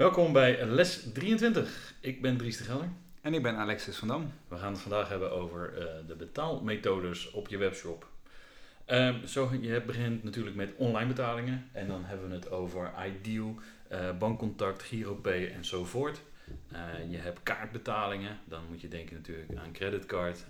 Welkom bij les 23. Ik ben Dries de Gelder. En ik ben Alexis van Dam. We gaan het vandaag hebben over uh, de betaalmethodes op je webshop. Uh, zo, je begint natuurlijk met online betalingen en dan hebben we het over Ideal, uh, bankcontact, GiroPay enzovoort. je hebt kaartbetalingen, dan moet je denken natuurlijk aan creditcard,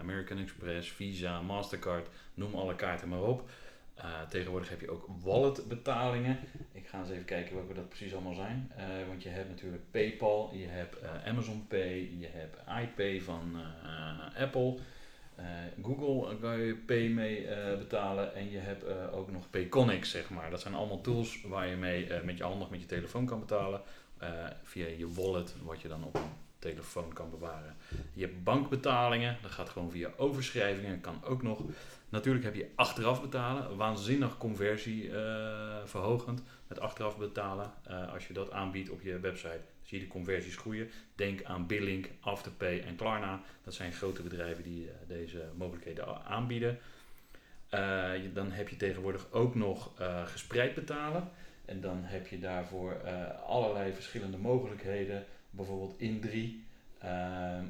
American Express, Visa, Mastercard, noem alle kaarten maar op. Uh, tegenwoordig heb je ook walletbetalingen. Ik ga eens even kijken welke dat precies allemaal zijn. Uh, want je hebt natuurlijk PayPal, je hebt uh, Amazon Pay, je hebt iPay van Apple. Google kan je Pay mee betalen en je hebt ook nog Payconics, zeg maar. Dat zijn allemaal tools waar je mee met je handig met je telefoon kan betalen. via je wallet, wat je dan op telefoon kan bewaren. Je hebt bankbetalingen, dat gaat gewoon via overschrijvingen, kan ook nog. Natuurlijk heb je achteraf betalen, waanzinnig conversieverhogend uh, met achteraf betalen. Uh, als je dat aanbiedt op je website, zie je de conversies groeien. Denk aan Billink, Afterpay en Klarna. Dat zijn grote bedrijven die uh, deze mogelijkheden aanbieden. dan heb je tegenwoordig ook nog gespreid betalen. En dan heb je daarvoor allerlei verschillende mogelijkheden. Bijvoorbeeld In3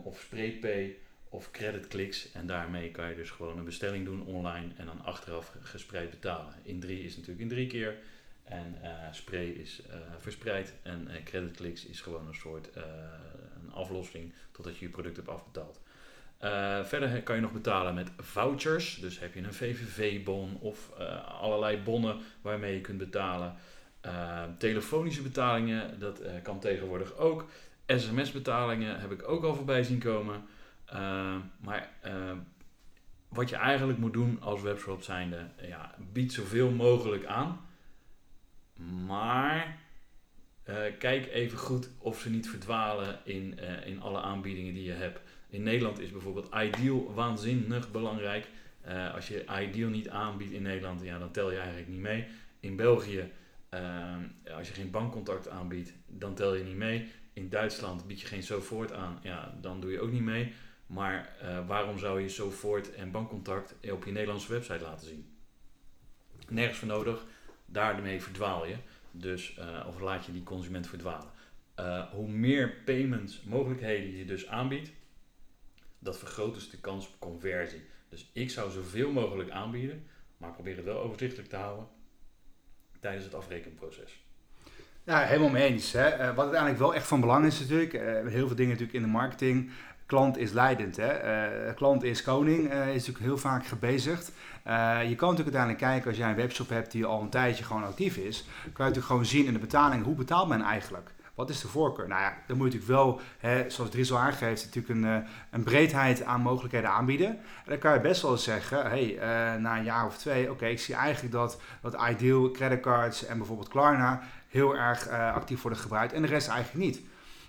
of SprayPay of creditclicks. En daarmee kan je dus gewoon een bestelling doen online en dan achteraf gespreid betalen. In 3 is natuurlijk in drie keer. En uh, spray is uh, verspreid. En uh, creditclicks is gewoon een soort een aflossing totdat je je product hebt afbetaald. verder kan je nog betalen met vouchers. Dus heb je een VVV-bon of allerlei bonnen waarmee je kunt betalen. telefonische betalingen, dat kan tegenwoordig ook. SMS-betalingen heb ik ook al voorbij zien komen. Uh, maar uh, wat je eigenlijk moet doen als webshop zijnde, ja, bied zoveel mogelijk aan. Maar uh, kijk even goed of ze niet verdwalen in, in alle aanbiedingen die je hebt. In Nederland is bijvoorbeeld Ideal waanzinnig belangrijk. als je Ideal niet aanbiedt in Nederland, ja, dan tel je eigenlijk niet mee. In België, als je geen bankcontact aanbiedt, dan tel je niet mee. In Duitsland bied je geen Sofort aan, ja, dan doe je ook niet mee. Maar uh, waarom zou je Sofort en bankcontact op je Nederlandse website laten zien? Nergens voor nodig, daarmee verdwaal je. Dus, uh, of laat je die consument verdwalen. Uh, hoe meer payments mogelijkheden je dus aanbiedt, dat vergroot dus de kans op conversie. Dus ik zou zoveel mogelijk aanbieden, maar probeer het wel overzichtelijk te houden tijdens het afrekenproces. Ja, helemaal mee eens. Hè. Uh, wat uiteindelijk wel echt van belang is natuurlijk, uh, heel veel dingen natuurlijk in de marketing klant is leidend. Hè? Uh, klant is koning, is natuurlijk heel vaak gebezigd. Je kan natuurlijk uiteindelijk kijken als jij een webshop hebt die al een tijdje gewoon actief is. Kan je natuurlijk gewoon zien in de betaling, hoe betaalt men eigenlijk? Wat is de voorkeur? Nou ja, dan moet je natuurlijk wel, hè, zoals Dries al aangeeft, natuurlijk een, een breedheid aan mogelijkheden aanbieden. En dan kan je best wel eens zeggen, hey, na een jaar of twee, oké, ik zie eigenlijk dat, dat Ideal, creditcards en bijvoorbeeld Klarna heel erg actief worden gebruikt en de rest eigenlijk niet.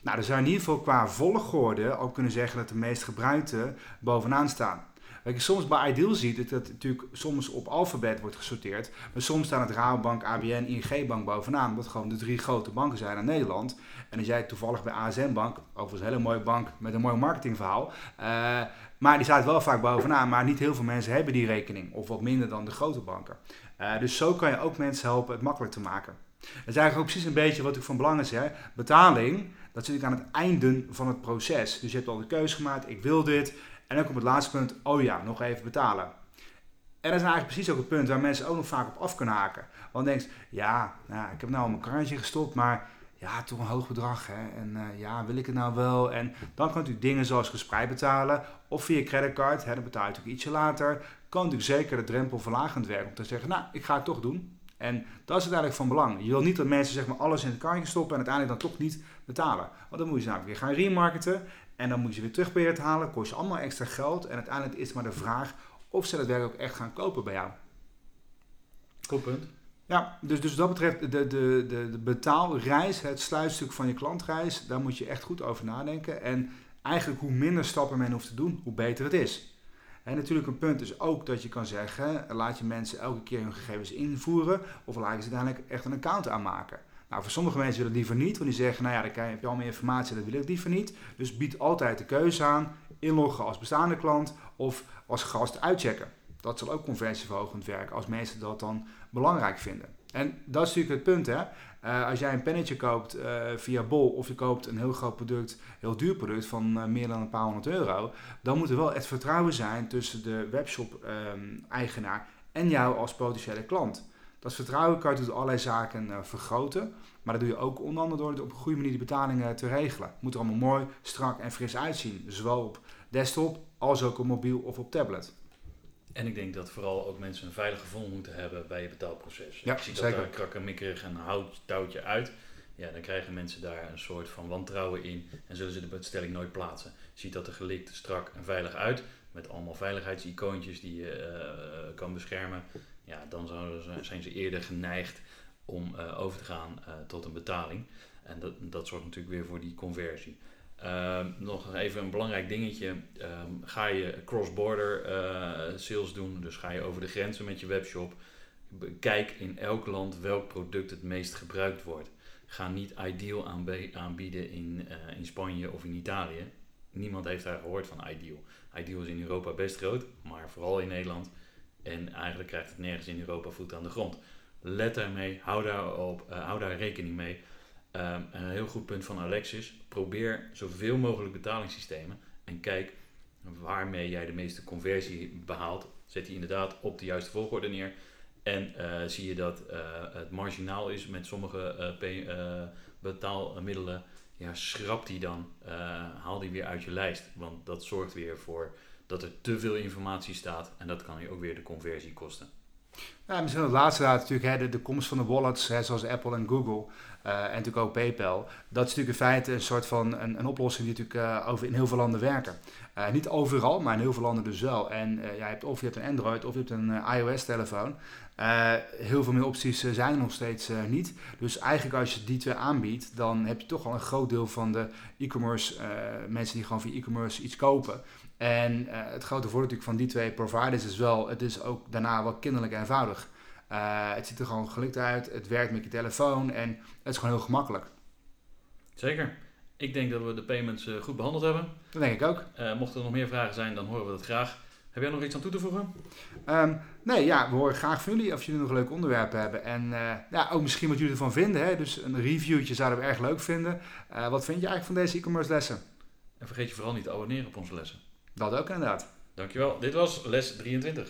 Nou, dan zou je in ieder geval qua volgorde ook kunnen zeggen dat de meest gebruikte bovenaan staan. Wat je soms bij Ideal ziet, is dat het natuurlijk soms op alfabet wordt gesorteerd. Maar soms staan het Rabobank, ABN, ING Bank bovenaan. Wat gewoon de drie grote banken zijn in Nederland. En als jij toevallig bij ASN Bank, overigens een hele mooie bank met een mooi marketingverhaal. Uh, maar die staat wel vaak bovenaan. Maar niet heel veel mensen hebben die rekening. Of wat minder dan de grote banken. Uh, dus zo kan je ook mensen helpen het makkelijk te maken. Dat is eigenlijk ook precies een beetje wat ik van belang is. Hè? Betaling dat zit ik aan het einde van het proces. Dus je hebt al de keuze gemaakt, ik wil dit. En dan op het laatste punt, oh ja, nog even betalen. En dat is eigenlijk precies ook het punt waar mensen ook nog vaak op af kunnen haken. Want dan denk je, ja, nou, ik heb nou mijn kaartje gestopt, maar ja, toch een hoog bedrag. Hè? En uh, ja, wil ik het nou wel? En dan kan u dingen zoals gespreid betalen of via creditcard, hè, dan betaal je natuurlijk ietsje later. Kan natuurlijk zeker de drempel verlagend werken om te zeggen, nou, ik ga het toch doen. En dat is uiteindelijk van belang. Je wil niet dat mensen zeg maar, alles in het kaartje stoppen en uiteindelijk dan toch niet betalen. Want dan moet je ze namelijk weer gaan remarketen en dan moet je ze weer terug proberen te halen. Kost je allemaal extra geld en uiteindelijk is het maar de vraag of ze dat werk ook echt gaan kopen bij jou. Goed punt. Ja, dus, dus wat dat betreft de, de, de, de betaalreis, het sluitstuk van je klantreis, daar moet je echt goed over nadenken. En eigenlijk hoe minder stappen men hoeft te doen, hoe beter het is. En natuurlijk een punt is ook dat je kan zeggen, laat je mensen elke keer hun gegevens invoeren of laat je ze uiteindelijk echt een account aanmaken. Nou, voor sommige mensen willen het liever niet, want die zeggen, nou ja, dan heb je al meer informatie, dat wil ik liever niet. Dus bied altijd de keuze aan, inloggen als bestaande klant of als gast uitchecken. Dat zal ook conversieverhogend werken als mensen dat dan belangrijk vinden. En dat is natuurlijk het punt, hè. Uh, als jij een pennetje koopt uh, via Bol of je koopt een heel groot product, heel duur product van uh, meer dan een paar honderd euro, dan moet er wel het vertrouwen zijn tussen de webshop-eigenaar ehm, en jou als potentiële klant. Dat vertrouwen kan je door allerlei zaken vergroten, maar dat doe je ook onder andere door op een goede manier de betalingen te regelen. Het moet er allemaal mooi, strak en fris uitzien, zowel op desktop als ook op mobiel of op tablet. En ik denk dat vooral ook mensen een veilig gevoel moeten hebben bij je betaalproces. Ja, je ziet dat daar krakkemikkerig en hout touwtje uit. Ja, dan krijgen mensen daar een soort van wantrouwen in en zullen ze de bestelling nooit plaatsen. Je ziet dat er gelikt, strak en veilig uit, met allemaal veiligheidsicoontjes die je uh, kan beschermen. Ja, dan zijn ze eerder geneigd om uh, over te gaan uh, tot een betaling. En dat, dat zorgt natuurlijk weer voor die conversie. Uh, nog even een belangrijk dingetje. Um, ga je cross-border uh, sales doen, dus ga je over de grenzen met je webshop. Kijk in elk land welk product het meest gebruikt wordt. Ga niet Ideal aanbieden in, in Spanje of in Italië. Niemand heeft daar gehoord van Ideal. Ideal is in Europa best groot, maar vooral in Nederland. En eigenlijk krijgt het nergens in Europa voet aan de grond. Let daarmee, hou daar, op, uh, hou daar rekening mee. Um, een heel goed punt van Alexis. Probeer zoveel mogelijk betalingssystemen en kijk waarmee jij de meeste conversie behaalt. Zet die inderdaad op de juiste volgorde neer. En uh, zie je dat uh, het marginaal is met sommige betaalmiddelen, ja, schrap die dan. haal die weer uit je lijst. Want dat zorgt weer voor dat er te veel informatie staat. En dat kan je ook weer de conversie kosten. Ja, misschien het laatste daar natuurlijk de, de komst van de wallets, hè, zoals Apple en Google. Uh, en natuurlijk ook PayPal. Dat is natuurlijk in feite een soort van een, een oplossing die natuurlijk uh, over in heel veel landen werken. Uh, niet overal, maar in heel veel landen dus wel. En je hebt, of je hebt een Android of je hebt een iOS-telefoon. heel veel meer opties zijn er nog steeds niet. Dus eigenlijk als je die twee aanbiedt, dan heb je toch al een groot deel van de e-commerce mensen die gewoon via e-commerce iets kopen. En het grote voordeel natuurlijk van die twee providers is wel, het is ook daarna wel kinderlijk eenvoudig. Uh, het ziet er gewoon gelukt uit. Het werkt met je telefoon en het is gewoon heel gemakkelijk. Zeker. Ik denk dat we de payments uh, goed behandeld hebben. Dat denk ik ook. Uh, mochten er nog meer vragen zijn, dan horen we dat graag. Heb jij nog iets aan toe te voegen? Um, nee, ja, we horen graag van jullie of jullie nog een leuk onderwerp hebben. En ja, ook misschien wat jullie ervan vinden. Hè? Dus een reviewtje zouden we erg leuk vinden. wat vind je eigenlijk van deze e-commerce lessen? En vergeet je vooral niet te abonneren op onze lessen. Dat ook inderdaad. Dankjewel. Dit was les 23.